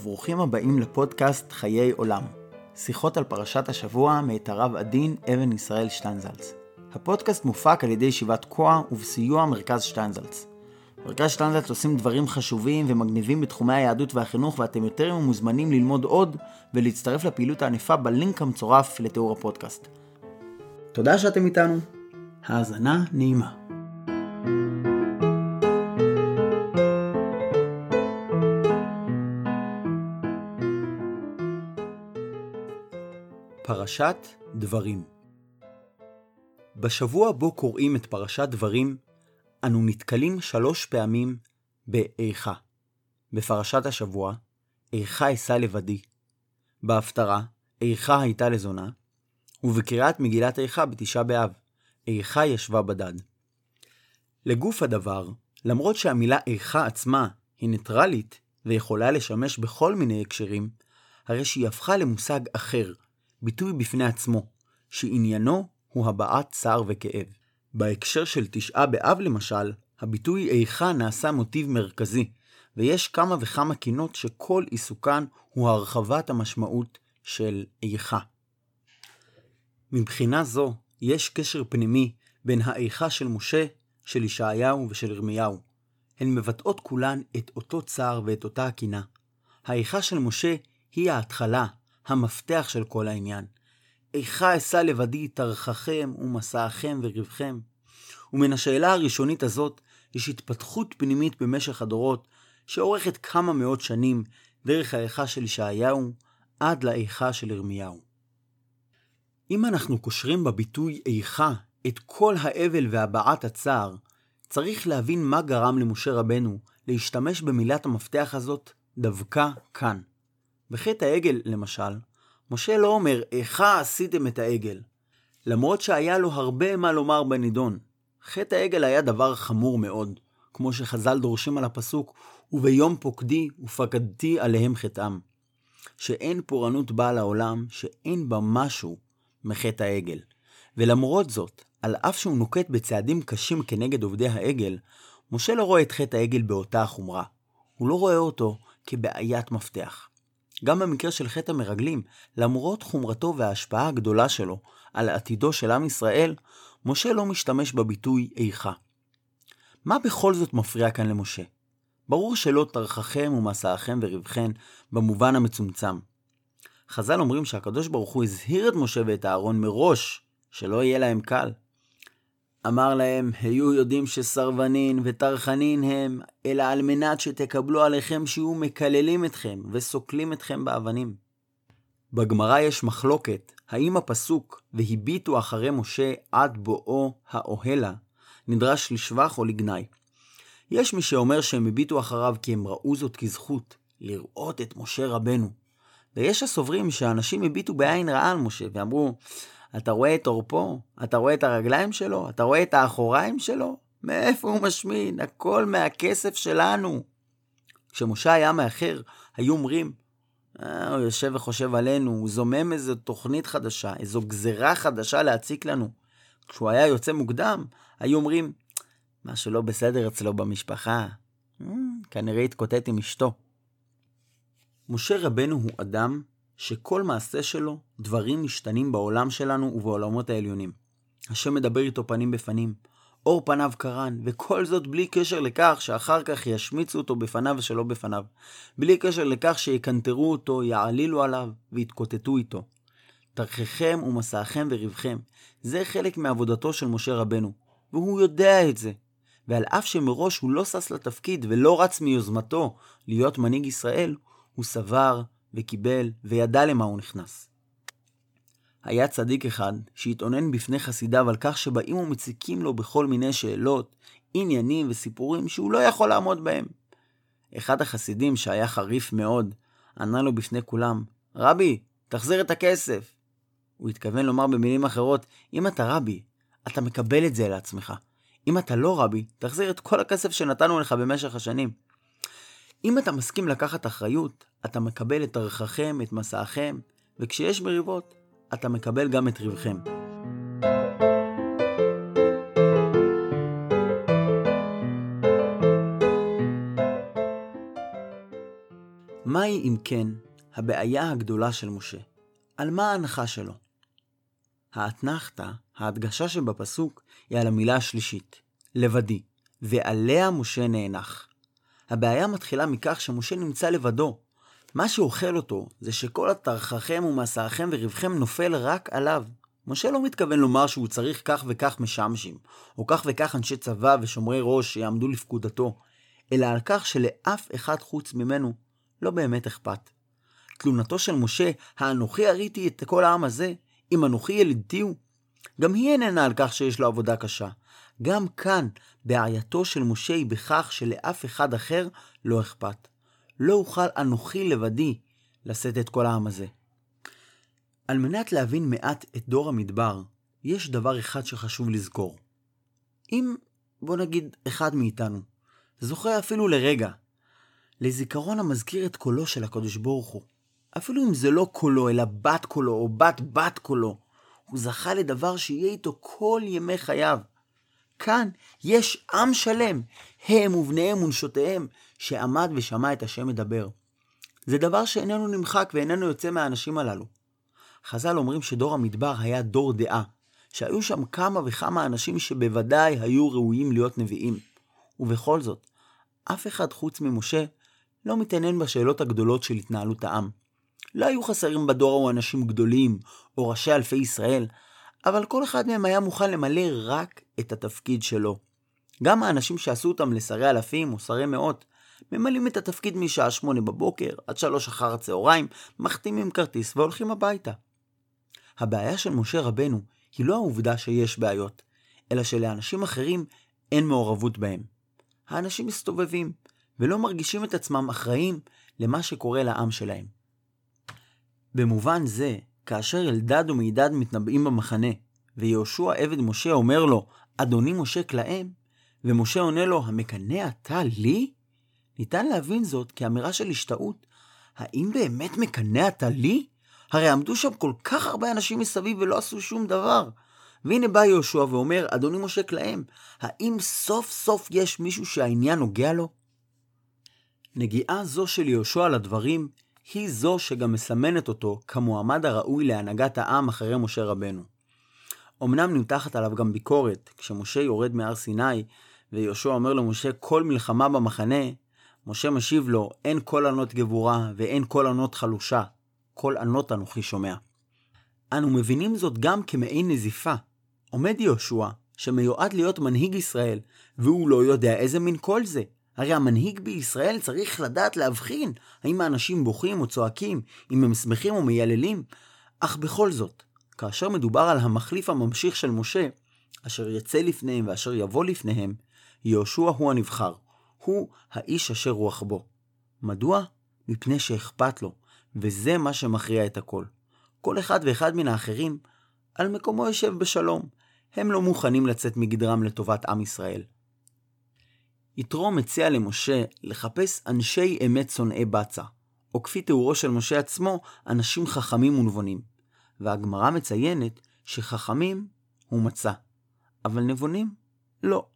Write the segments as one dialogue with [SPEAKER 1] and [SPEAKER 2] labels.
[SPEAKER 1] וברוכים הבאים לפודקאסט חיי עולם. שיחות על פרשת השבוע מאת הרב עדין אבן ישראל שטיינזלץ. הפודקאסט מופק על ידי ישיבת כוח ובסיוע מרכז שטיינזלץ. מרכז שטיינזלץ עושים דברים חשובים ומגניבים בתחומי היהדות והחינוך ואתם יותר מוזמנים ללמוד עוד ולהצטרף לפעילות הענפה בלינק המצורף לתיאור הפודקאסט. תודה שאתם איתנו. האזנה נעימה. פרשת דברים בשבוע בו קוראים את פרשת דברים, אנו נתקלים שלוש פעמים ב"איכה". בפרשת השבוע, איכה אשא לבדי. בהפטרה, איכה הייתה לזונה. ובקריאת מגילת איכה בתשעה באב, איכה ישבה בדד. לגוף הדבר, למרות שהמילה איכה עצמה היא ניטרלית ויכולה לשמש בכל מיני הקשרים, הרי שהיא הפכה למושג אחר, ביטוי בפני עצמו, שעניינו הוא הבעת צער וכאב. בהקשר של תשעה באב למשל, הביטוי איכה נעשה מוטיב מרכזי, ויש כמה וכמה קינות שכל עיסוקן הוא הרחבת המשמעות של איכה. מבחינה זו, יש קשר פנימי בין האיכה של משה, של ישעיהו ושל ירמיהו. הן מבטאות כולן את אותו צער ואת אותה הקינה. האיכה של משה היא ההתחלה, המפתח של כל העניין. איכה אשא לבדי תרחכם ומסעכם וריבכם. ומן השאלה הראשונית הזאת יש התפתחות פנימית במשך הדורות, שאורכת כמה מאות שנים דרך האיכה של ישעיהו עד לאיכה של ירמיהו. אם אנחנו קושרים בביטוי איכה את כל האבל והבעת הצער, צריך להבין מה גרם למשה רבנו להשתמש במילת המפתח הזאת דווקא כאן. בחטא העגל, למשל, משה לא אומר, איכה עשיתם את העגל, למרות שהיה לו הרבה מה לומר בנידון. חטא העגל היה דבר חמור מאוד, כמו שחז"ל דורשים על הפסוק, וביום פוקדי ופקדתי עליהם חטאם. שאין פורענות באה לעולם, שאין בה משהו מחטא העגל. ולמרות זאת, על אף שהוא נוקט בצעדים קשים כנגד עובדי העגל, משה לא רואה את חטא העגל באותה החומרה. הוא לא רואה אותו כבעיית מפתח. גם במקרה של חטא המרגלים, למרות חומרתו וההשפעה הגדולה שלו על עתידו של עם ישראל, משה לא משתמש בביטוי איכה. מה בכל זאת מפריע כאן למשה? ברור שלא טרחכם ומסעכם וריבכם במובן המצומצם. חז"ל אומרים שהקדוש ברוך הוא הזהיר את משה ואת אהרון מראש, שלא יהיה להם קל. אמר להם, היו יודעים שסרבנין וטרחנין הם, אלא על מנת שתקבלו עליכם שיהיו מקללים אתכם וסוקלים אתכם באבנים. בגמרא יש מחלוקת, האם הפסוק והביטו אחרי משה עד בואו האוהלה, נדרש לשבח או לגנאי. יש מי שאומר שהם הביטו אחריו כי הם ראו זאת כזכות, לראות את משה רבנו. ויש הסוברים שאנשים הביטו בעין רעה על משה ואמרו, אתה רואה את עורפו? אתה רואה את הרגליים שלו? אתה רואה את האחוריים שלו? מאיפה הוא משמין? הכל מהכסף שלנו. כשמשה היה מאחר, היו אומרים, אה, הוא יושב וחושב עלינו, הוא זומם איזו תוכנית חדשה, איזו גזרה חדשה להציק לנו. כשהוא היה יוצא מוקדם, היו אומרים, משהו לא בסדר אצלו במשפחה. אה, כנראה התקוטט עם אשתו. משה רבנו הוא אדם שכל מעשה שלו, דברים משתנים בעולם שלנו ובעולמות העליונים. השם מדבר איתו פנים בפנים, אור פניו קרן, וכל זאת בלי קשר לכך שאחר כך ישמיצו אותו בפניו ושלא בפניו. בלי קשר לכך שיקנטרו אותו, יעלילו עליו ויתקוטטו איתו. תרחיכם ומסעכם וריבכם, זה חלק מעבודתו של משה רבנו, והוא יודע את זה. ועל אף שמראש הוא לא שש לתפקיד ולא רץ מיוזמתו להיות מנהיג ישראל, הוא סבר וקיבל וידע למה הוא נכנס. היה צדיק אחד שהתאונן בפני חסידיו על כך שבאים ומציקים לו בכל מיני שאלות, עניינים וסיפורים שהוא לא יכול לעמוד בהם. אחד החסידים שהיה חריף מאוד, ענה לו בפני כולם, רבי, תחזיר את הכסף. הוא התכוון לומר במילים אחרות, אם אתה רבי, אתה מקבל את זה לעצמך. אם אתה לא רבי, תחזיר את כל הכסף שנתנו לך במשך השנים. אם אתה מסכים לקחת אחריות, אתה מקבל את ערככם, את מסעכם, וכשיש מריבות, אתה מקבל גם את ריבכם. מהי אם כן הבעיה הגדולה של משה? על מה ההנחה שלו? האתנחתא, ההדגשה שבפסוק, היא על המילה השלישית, לבדי, ועליה משה נאנח. הבעיה מתחילה מכך שמשה נמצא לבדו. מה שאוכל אותו זה שכל התרחכם ומסעכם ורווחכם נופל רק עליו. משה לא מתכוון לומר שהוא צריך כך וכך משמשים, או כך וכך אנשי צבא ושומרי ראש שיעמדו לפקודתו, אלא על כך שלאף אחד חוץ ממנו לא באמת אכפת. תלונתו של משה, האנוכי הריתי את כל העם הזה, אם אנוכי ילידתי הוא, גם היא איננה על כך שיש לו עבודה קשה. גם כאן, בעייתו של משה היא בכך שלאף אחד אחר לא אכפת. לא אוכל אנוכי לבדי לשאת את כל העם הזה. על מנת להבין מעט את דור המדבר, יש דבר אחד שחשוב לזכור. אם, בוא נגיד, אחד מאיתנו, זוכר אפילו לרגע, לזיכרון המזכיר את קולו של הקדוש ברוך הוא, אפילו אם זה לא קולו, אלא בת קולו, או בת בת קולו, הוא זכה לדבר שיהיה איתו כל ימי חייו. כאן יש עם שלם, הם ובניהם ונשותיהם, שעמד ושמע את השם מדבר. זה דבר שאיננו נמחק ואיננו יוצא מהאנשים הללו. חז"ל אומרים שדור המדבר היה דור דעה, שהיו שם כמה וכמה אנשים שבוודאי היו ראויים להיות נביאים. ובכל זאת, אף אחד חוץ ממשה לא מתעניין בשאלות הגדולות של התנהלות העם. לא היו חסרים בדור ההוא אנשים גדולים, או ראשי אלפי ישראל, אבל כל אחד מהם היה מוכן למלא רק את התפקיד שלו. גם האנשים שעשו אותם לשרי אלפים או שרי מאות, ממלאים את התפקיד משעה שמונה בבוקר עד שלוש אחר הצהריים, מחתימים כרטיס והולכים הביתה. הבעיה של משה רבנו היא לא העובדה שיש בעיות, אלא שלאנשים אחרים אין מעורבות בהם. האנשים מסתובבים, ולא מרגישים את עצמם אחראים למה שקורה לעם שלהם. במובן זה, כאשר אלדד ומידד מתנבאים במחנה, ויהושע עבד משה אומר לו, אדוני משה כלאם, ומשה עונה לו, המקנא אתה לי? ניתן להבין זאת כאמירה של השתאות. האם באמת מקנא אתה לי? הרי עמדו שם כל כך הרבה אנשים מסביב ולא עשו שום דבר. והנה בא יהושע ואומר, אדוני משה כלאם, האם סוף סוף יש מישהו שהעניין נוגע לו? נגיעה זו של יהושע לדברים היא זו שגם מסמנת אותו כמועמד הראוי להנהגת העם אחרי משה רבנו. אמנם נמתחת עליו גם ביקורת, כשמשה יורד מהר סיני, ויהושע אומר למשה כל מלחמה במחנה, משה משיב לו, אין כל ענות גבורה ואין כל ענות חלושה, כל ענות אנוכי שומע. אנו מבינים זאת גם כמעין נזיפה. עומד יהושע, שמיועד להיות מנהיג ישראל, והוא לא יודע איזה מין קול זה, הרי המנהיג בישראל צריך לדעת להבחין האם האנשים בוכים או צועקים, אם הם שמחים או מייללים, אך בכל זאת, כאשר מדובר על המחליף הממשיך של משה, אשר יצא לפניהם ואשר יבוא לפניהם, יהושע הוא הנבחר, הוא האיש אשר רוח בו. מדוע? מפני שאכפת לו, וזה מה שמכריע את הכל. כל אחד ואחד מן האחרים, על מקומו יושב בשלום. הם לא מוכנים לצאת מגדרם לטובת עם ישראל. יתרו מציע למשה לחפש אנשי אמת שונאי בצע, או כפי תיאורו של משה עצמו, אנשים חכמים ונבונים. והגמרא מציינת שחכמים הוא מצא, אבל נבונים לא.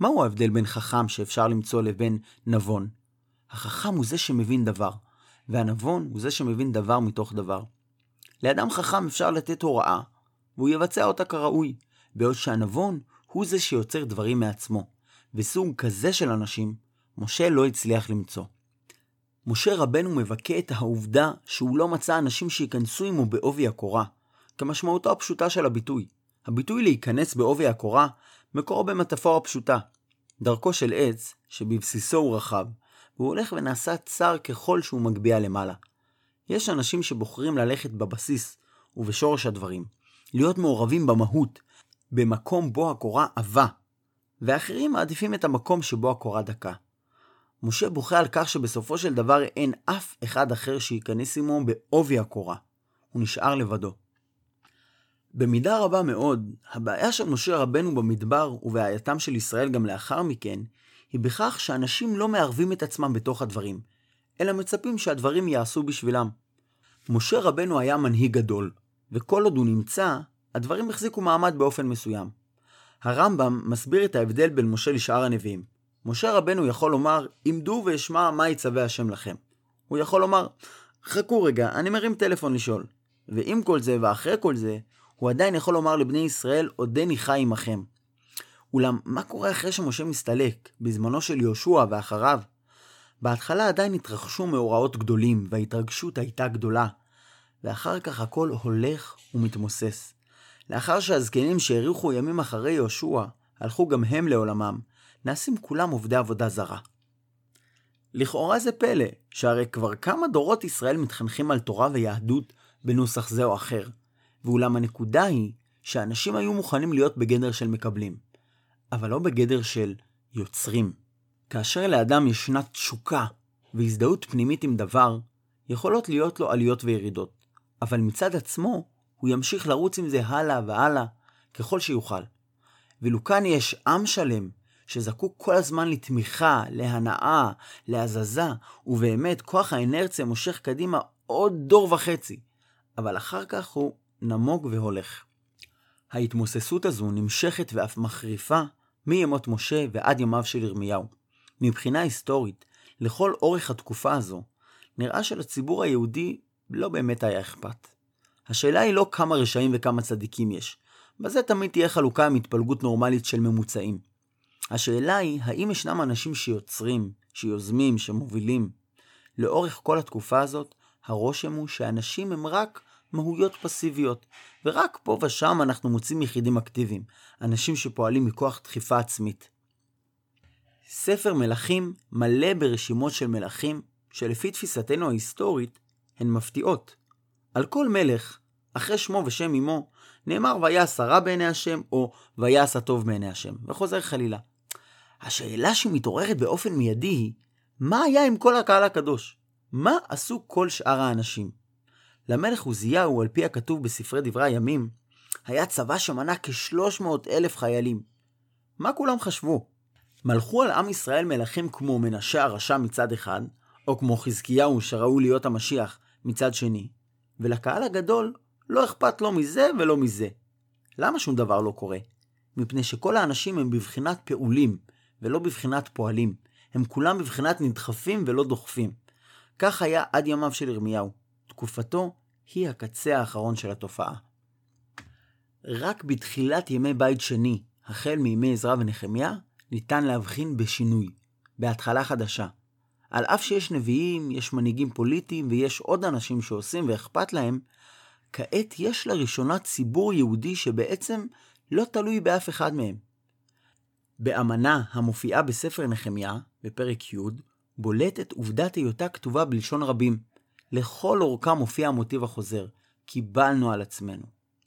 [SPEAKER 1] מהו ההבדל בין חכם שאפשר למצוא לבין נבון? החכם הוא זה שמבין דבר, והנבון הוא זה שמבין דבר מתוך דבר. לאדם חכם אפשר לתת הוראה, והוא יבצע אותה כראוי, בעוד שהנבון הוא זה שיוצר דברים מעצמו. וסוג כזה של אנשים, משה לא הצליח למצוא. משה רבנו מבכה את העובדה שהוא לא מצא אנשים שייכנסו עמו בעובי הקורה, כמשמעותו הפשוטה של הביטוי. הביטוי להיכנס בעובי הקורה מקורו במטאפורה פשוטה. דרכו של עץ, שבבסיסו הוא רחב, והוא הולך ונעשה צר ככל שהוא מגביה למעלה. יש אנשים שבוחרים ללכת בבסיס ובשורש הדברים, להיות מעורבים במהות, במקום בו הקורה עבה, ואחרים מעדיפים את המקום שבו הקורה דקה. משה בוכה על כך שבסופו של דבר אין אף אחד אחר שייכנס עמו בעובי הקורה. הוא נשאר לבדו. במידה רבה מאוד, הבעיה של משה רבנו במדבר ובעייתם של ישראל גם לאחר מכן, היא בכך שאנשים לא מערבים את עצמם בתוך הדברים, אלא מצפים שהדברים יעשו בשבילם. משה רבנו היה מנהיג גדול, וכל עוד הוא נמצא, הדברים החזיקו מעמד באופן מסוים. הרמב"ם מסביר את ההבדל בין משה לשאר הנביאים. משה רבנו יכול לומר, עמדו ואשמע מה יצווה השם לכם. הוא יכול לומר, חכו רגע, אני מרים טלפון לשאול. ועם כל זה ואחרי כל זה, הוא עדיין יכול לומר לבני ישראל, עודני חי עמכם. אולם, מה קורה אחרי שמשה מסתלק, בזמנו של יהושע ואחריו? בהתחלה עדיין התרחשו מאורעות גדולים, וההתרגשות הייתה גדולה. ואחר כך הכל הולך ומתמוסס. לאחר שהזקנים שהאריכו ימים אחרי יהושע, הלכו גם הם לעולמם, נעשים כולם עובדי עבודה זרה. לכאורה זה פלא, שהרי כבר כמה דורות ישראל מתחנכים על תורה ויהדות בנוסח זה או אחר, ואולם הנקודה היא שאנשים היו מוכנים להיות בגדר של מקבלים, אבל לא בגדר של יוצרים. כאשר לאדם ישנה תשוקה והזדהות פנימית עם דבר, יכולות להיות לו עליות וירידות, אבל מצד עצמו הוא ימשיך לרוץ עם זה הלאה והלאה ככל שיוכל. ואילו כאן יש עם שלם שזקוק כל הזמן לתמיכה, להנאה, להזזה, ובאמת כוח האנרציה מושך קדימה עוד דור וחצי, אבל אחר כך הוא נמוג והולך. ההתמוססות הזו נמשכת ואף מחריפה מימות משה ועד ימיו של ירמיהו. מבחינה היסטורית, לכל אורך התקופה הזו, נראה שלציבור היהודי לא באמת היה אכפת. השאלה היא לא כמה רשעים וכמה צדיקים יש. בזה תמיד תהיה חלוקה עם התפלגות נורמלית של ממוצעים. השאלה היא, האם ישנם אנשים שיוצרים, שיוזמים, שמובילים? לאורך כל התקופה הזאת, הרושם הוא שאנשים הם רק מהויות פסיביות, ורק פה ושם אנחנו מוצאים יחידים אקטיביים, אנשים שפועלים מכוח דחיפה עצמית. ספר מלכים מלא ברשימות של מלכים, שלפי תפיסתנו ההיסטורית, הן מפתיעות. על כל מלך, אחרי שמו ושם אמו, נאמר ויעש הרע בעיני השם, או ויעש הטוב בעיני השם, וחוזר חלילה. השאלה שמתעוררת באופן מיידי היא, מה היה עם כל הקהל הקדוש? מה עשו כל שאר האנשים? למלך עוזיהו, על פי הכתוב בספרי דברי הימים, היה צבא שמנה כ-300 אלף חיילים. מה כולם חשבו? מלכו על עם ישראל מלכים כמו מנשה הרשע מצד אחד, או כמו חזקיהו שראוי להיות המשיח מצד שני, ולקהל הגדול לא אכפת לא מזה ולא מזה. למה שום דבר לא קורה? מפני שכל האנשים הם בבחינת פעולים, ולא בבחינת פועלים. הם כולם בבחינת נדחפים ולא דוחפים. כך היה עד ימיו של ירמיהו. תקופתו היא הקצה האחרון של התופעה. רק בתחילת ימי בית שני, החל מימי עזרא ונחמיה, ניתן להבחין בשינוי, בהתחלה חדשה. על אף שיש נביאים, יש מנהיגים פוליטיים ויש עוד אנשים שעושים ואכפת להם, כעת יש לראשונה ציבור יהודי שבעצם לא תלוי באף אחד מהם. באמנה המופיעה בספר נחמיה, בפרק י', בולטת עובדת היותה כתובה בלשון רבים. לכל אורכה מופיע המוטיב החוזר, קיבלנו על עצמנו.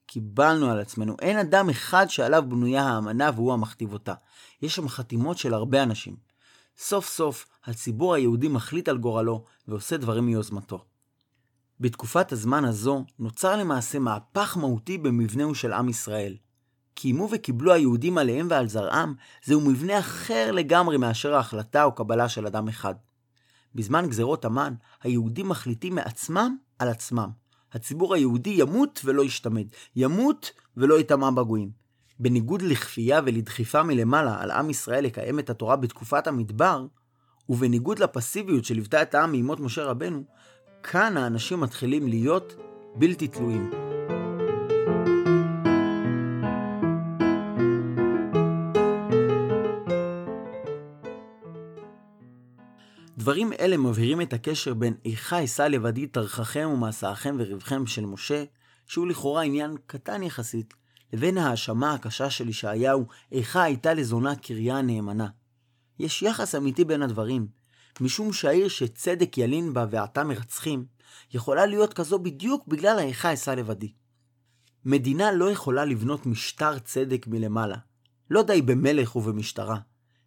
[SPEAKER 1] קיבלנו על עצמנו. אין אדם אחד שעליו בנויה האמנה והוא המכתיב אותה. יש שם חתימות של הרבה אנשים. סוף סוף הציבור היהודי מחליט על גורלו ועושה דברים מיוזמתו. בתקופת הזמן הזו נוצר למעשה מהפך מהותי במבנהו של עם ישראל. קיימו וקיבלו היהודים עליהם ועל זרעם, זהו מבנה אחר לגמרי מאשר ההחלטה או קבלה של אדם אחד. בזמן גזרות המן, היהודים מחליטים מעצמם על עצמם. הציבור היהודי ימות ולא ישתמד, ימות ולא יטמע בגויים. בניגוד לכפייה ולדחיפה מלמעלה על עם ישראל לקיים את התורה בתקופת המדבר, ובניגוד לפסיביות שליוותה את העם מימות משה רבנו, כאן האנשים מתחילים להיות בלתי תלויים. דברים אלה מבהירים את הקשר בין איכה אשא לבדי תרחכם ומסעכם ורווחם של משה, שהוא לכאורה עניין קטן יחסית, לבין ההאשמה הקשה של ישעיהו, איכה הייתה לזונה קריה נאמנה. יש יחס אמיתי בין הדברים, משום שהעיר שצדק ילין בה ועתה מרצחים, יכולה להיות כזו בדיוק בגלל האיכה אשא לבדי. מדינה לא יכולה לבנות משטר צדק מלמעלה. לא די במלך ובמשטרה.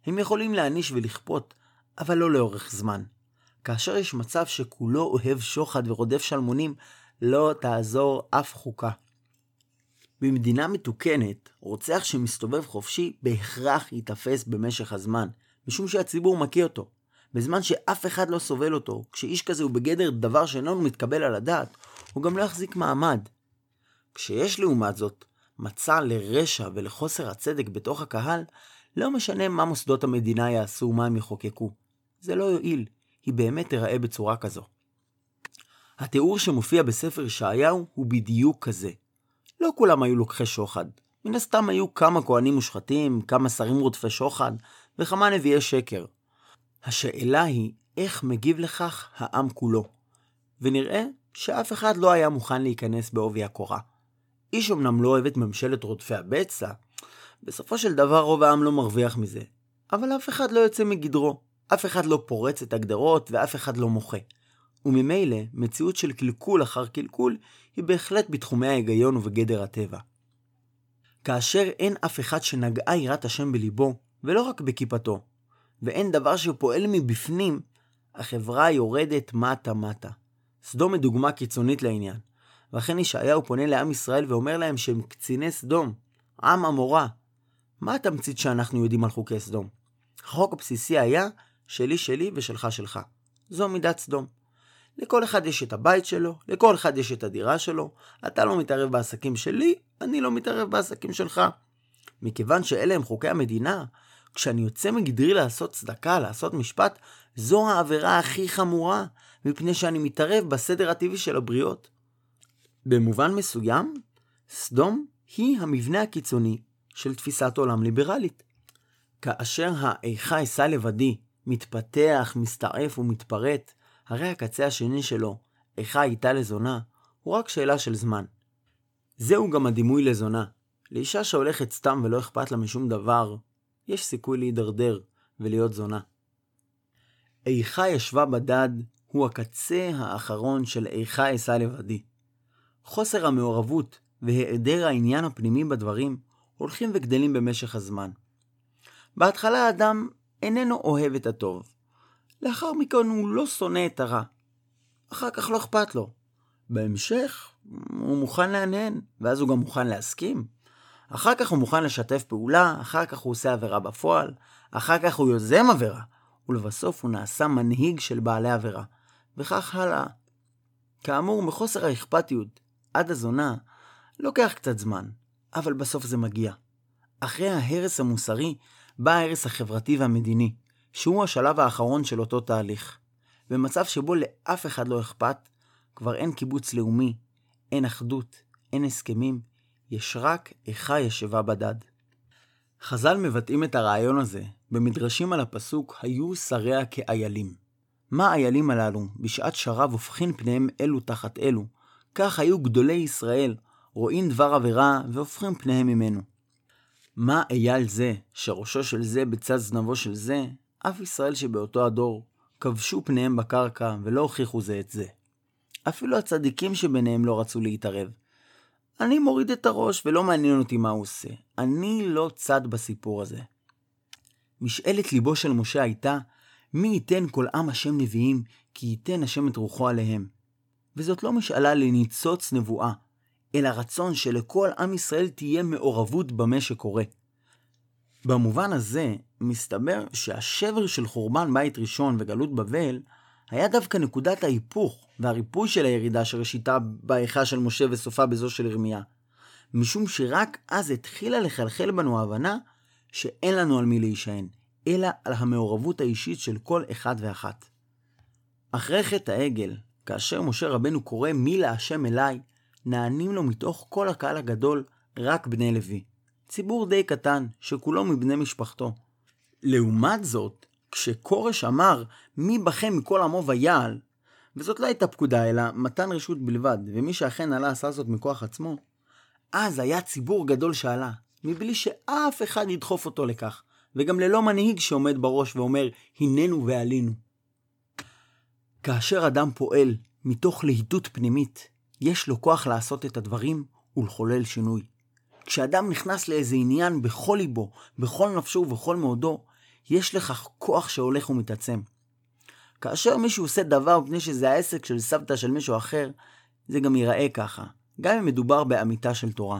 [SPEAKER 1] הם יכולים להעניש ולכפות, אבל לא לאורך זמן. כאשר יש מצב שכולו אוהב שוחד ורודף שלמונים, לא תעזור אף חוקה. במדינה מתוקנת, רוצח שמסתובב חופשי בהכרח ייתפס במשך הזמן, משום שהציבור מכיר אותו. בזמן שאף אחד לא סובל אותו, כשאיש כזה הוא בגדר דבר שאיננו מתקבל על הדעת, הוא גם לא יחזיק מעמד. כשיש לעומת זאת מצע לרשע ולחוסר הצדק בתוך הקהל, לא משנה מה מוסדות המדינה יעשו ומה הם יחוקקו. זה לא יועיל, היא באמת תיראה בצורה כזו. התיאור שמופיע בספר ישעיהו הוא בדיוק כזה. לא כולם היו לוקחי שוחד. מן הסתם היו כמה כהנים מושחתים, כמה שרים רודפי שוחד, וכמה נביאי שקר. השאלה היא, איך מגיב לכך העם כולו? ונראה שאף אחד לא היה מוכן להיכנס בעובי הקורה. איש אמנם לא אוהב את ממשלת רודפי הבצע, בסופו של דבר רוב העם לא מרוויח מזה. אבל אף אחד לא יוצא מגדרו, אף אחד לא פורץ את הגדרות ואף אחד לא מוחה. וממילא, מציאות של קלקול אחר קלקול היא בהחלט בתחומי ההיגיון ובגדר הטבע. כאשר אין אף אחד שנגעה יראת השם בליבו, ולא רק בכיפתו, ואין דבר שפועל מבפנים, החברה יורדת מטה-מטה. סדום היא דוגמה קיצונית לעניין. ואכן ישעיהו פונה לעם ישראל ואומר להם שהם קציני סדום, עם עמורה. מה התמצית שאנחנו יודעים על חוקי סדום? החוק הבסיסי היה שלי שלי ושלך שלך. זו מידת סדום. לכל אחד יש את הבית שלו, לכל אחד יש את הדירה שלו, אתה לא מתערב בעסקים שלי, אני לא מתערב בעסקים שלך. מכיוון שאלה הם חוקי המדינה, כשאני יוצא מגדרי לעשות צדקה, לעשות משפט, זו העבירה הכי חמורה, מפני שאני מתערב בסדר הטבעי של הבריות. במובן מסוים, סדום היא המבנה הקיצוני של תפיסת עולם ליברלית. כאשר האיכה אשא לבדי מתפתח, מסתעף ומתפרט, הרי הקצה השני שלו, איכה איתה לזונה, הוא רק שאלה של זמן. זהו גם הדימוי לזונה. לאישה שהולכת סתם ולא אכפת לה משום דבר, יש סיכוי להידרדר ולהיות זונה. איכה ישבה בדד הוא הקצה האחרון של איכה אשא לבדי. חוסר המעורבות והיעדר העניין הפנימי בדברים הולכים וגדלים במשך הזמן. בהתחלה האדם איננו אוהב את הטוב. לאחר מכן הוא לא שונא את הרע. אחר כך לא אכפת לו. בהמשך הוא מוכן להנהן, ואז הוא גם מוכן להסכים. אחר כך הוא מוכן לשתף פעולה, אחר כך הוא עושה עבירה בפועל, אחר כך הוא יוזם עבירה, ולבסוף הוא נעשה מנהיג של בעלי עבירה, וכך הלאה. כאמור, מחוסר האכפתיות עד הזונה לוקח קצת זמן, אבל בסוף זה מגיע. אחרי ההרס המוסרי בא ההרס החברתי והמדיני, שהוא השלב האחרון של אותו תהליך. במצב שבו לאף אחד לא אכפת, כבר אין קיבוץ לאומי, אין אחדות, אין הסכמים, יש רק איכה ישבה בדד. חז"ל מבטאים את הרעיון הזה במדרשים על הפסוק היו שריה כאיילים. מה האיילים הללו בשעת שרב הופכין פניהם אלו תחת אלו, כך היו גדולי ישראל רואים דבר עבירה והופכים פניהם ממנו. מה אייל זה, שראשו של זה בצד זנבו של זה, אף ישראל שבאותו הדור כבשו פניהם בקרקע ולא הוכיחו זה את זה. אפילו הצדיקים שביניהם לא רצו להתערב. אני מוריד את הראש ולא מעניין אותי מה הוא עושה. אני לא צד בסיפור הזה. משאלת ליבו של משה הייתה, מי ייתן כל עם השם נביאים, כי ייתן השם את רוחו עליהם. וזאת לא משאלה לניצוץ נבואה, אלא רצון שלכל עם ישראל תהיה מעורבות במה שקורה. במובן הזה, מסתבר שהשבר של חורבן בית ראשון וגלות בבל היה דווקא נקודת ההיפוך והריפוי של הירידה שראשיתה באיכה של משה וסופה בזו של ירמיה. משום שרק אז התחילה לחלחל בנו ההבנה שאין לנו על מי להישען, אלא על המעורבות האישית של כל אחד ואחת. אחרי חטא העגל, כאשר משה רבנו קורא מי להשם אליי, נענים לו מתוך כל הקהל הגדול רק בני לוי. ציבור די קטן, שכולו מבני משפחתו. לעומת זאת, כשכורש אמר מי בכם מכל עמו ויעל, וזאת לא הייתה פקודה אלא מתן רשות בלבד, ומי שאכן עלה עשה זאת מכוח עצמו, אז היה ציבור גדול שעלה, מבלי שאף אחד ידחוף אותו לכך, וגם ללא מנהיג שעומד בראש ואומר הננו ועלינו. כאשר אדם פועל מתוך להיטות פנימית, יש לו כוח לעשות את הדברים ולחולל שינוי. כשאדם נכנס לאיזה עניין בכל ליבו, בכל נפשו ובכל מאודו, יש לכך כוח שהולך ומתעצם. כאשר מישהו עושה דבר מפני שזה העסק של סבתא של מישהו אחר, זה גם ייראה ככה, גם אם מדובר באמיתה של תורה.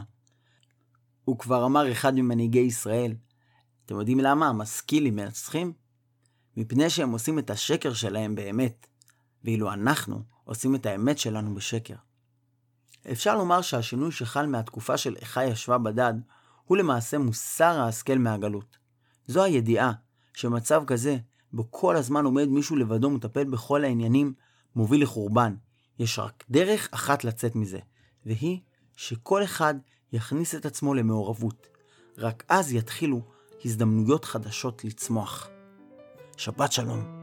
[SPEAKER 1] הוא כבר אמר אחד ממנהיגי ישראל, אתם יודעים למה המשכילים מנצחים? מפני שהם עושים את השקר שלהם באמת, ואילו אנחנו עושים את האמת שלנו בשקר. אפשר לומר שהשינוי שחל מהתקופה של איכה ישבה בדד, הוא למעשה מוסר ההשכל מהגלות. זו הידיעה שמצב כזה, בו כל הזמן עומד מישהו לבדו ומטפל בכל העניינים, מוביל לחורבן, יש רק דרך אחת לצאת מזה, והיא שכל אחד יכניס את עצמו למעורבות. רק אז יתחילו הזדמנויות חדשות לצמוח. שבת שלום.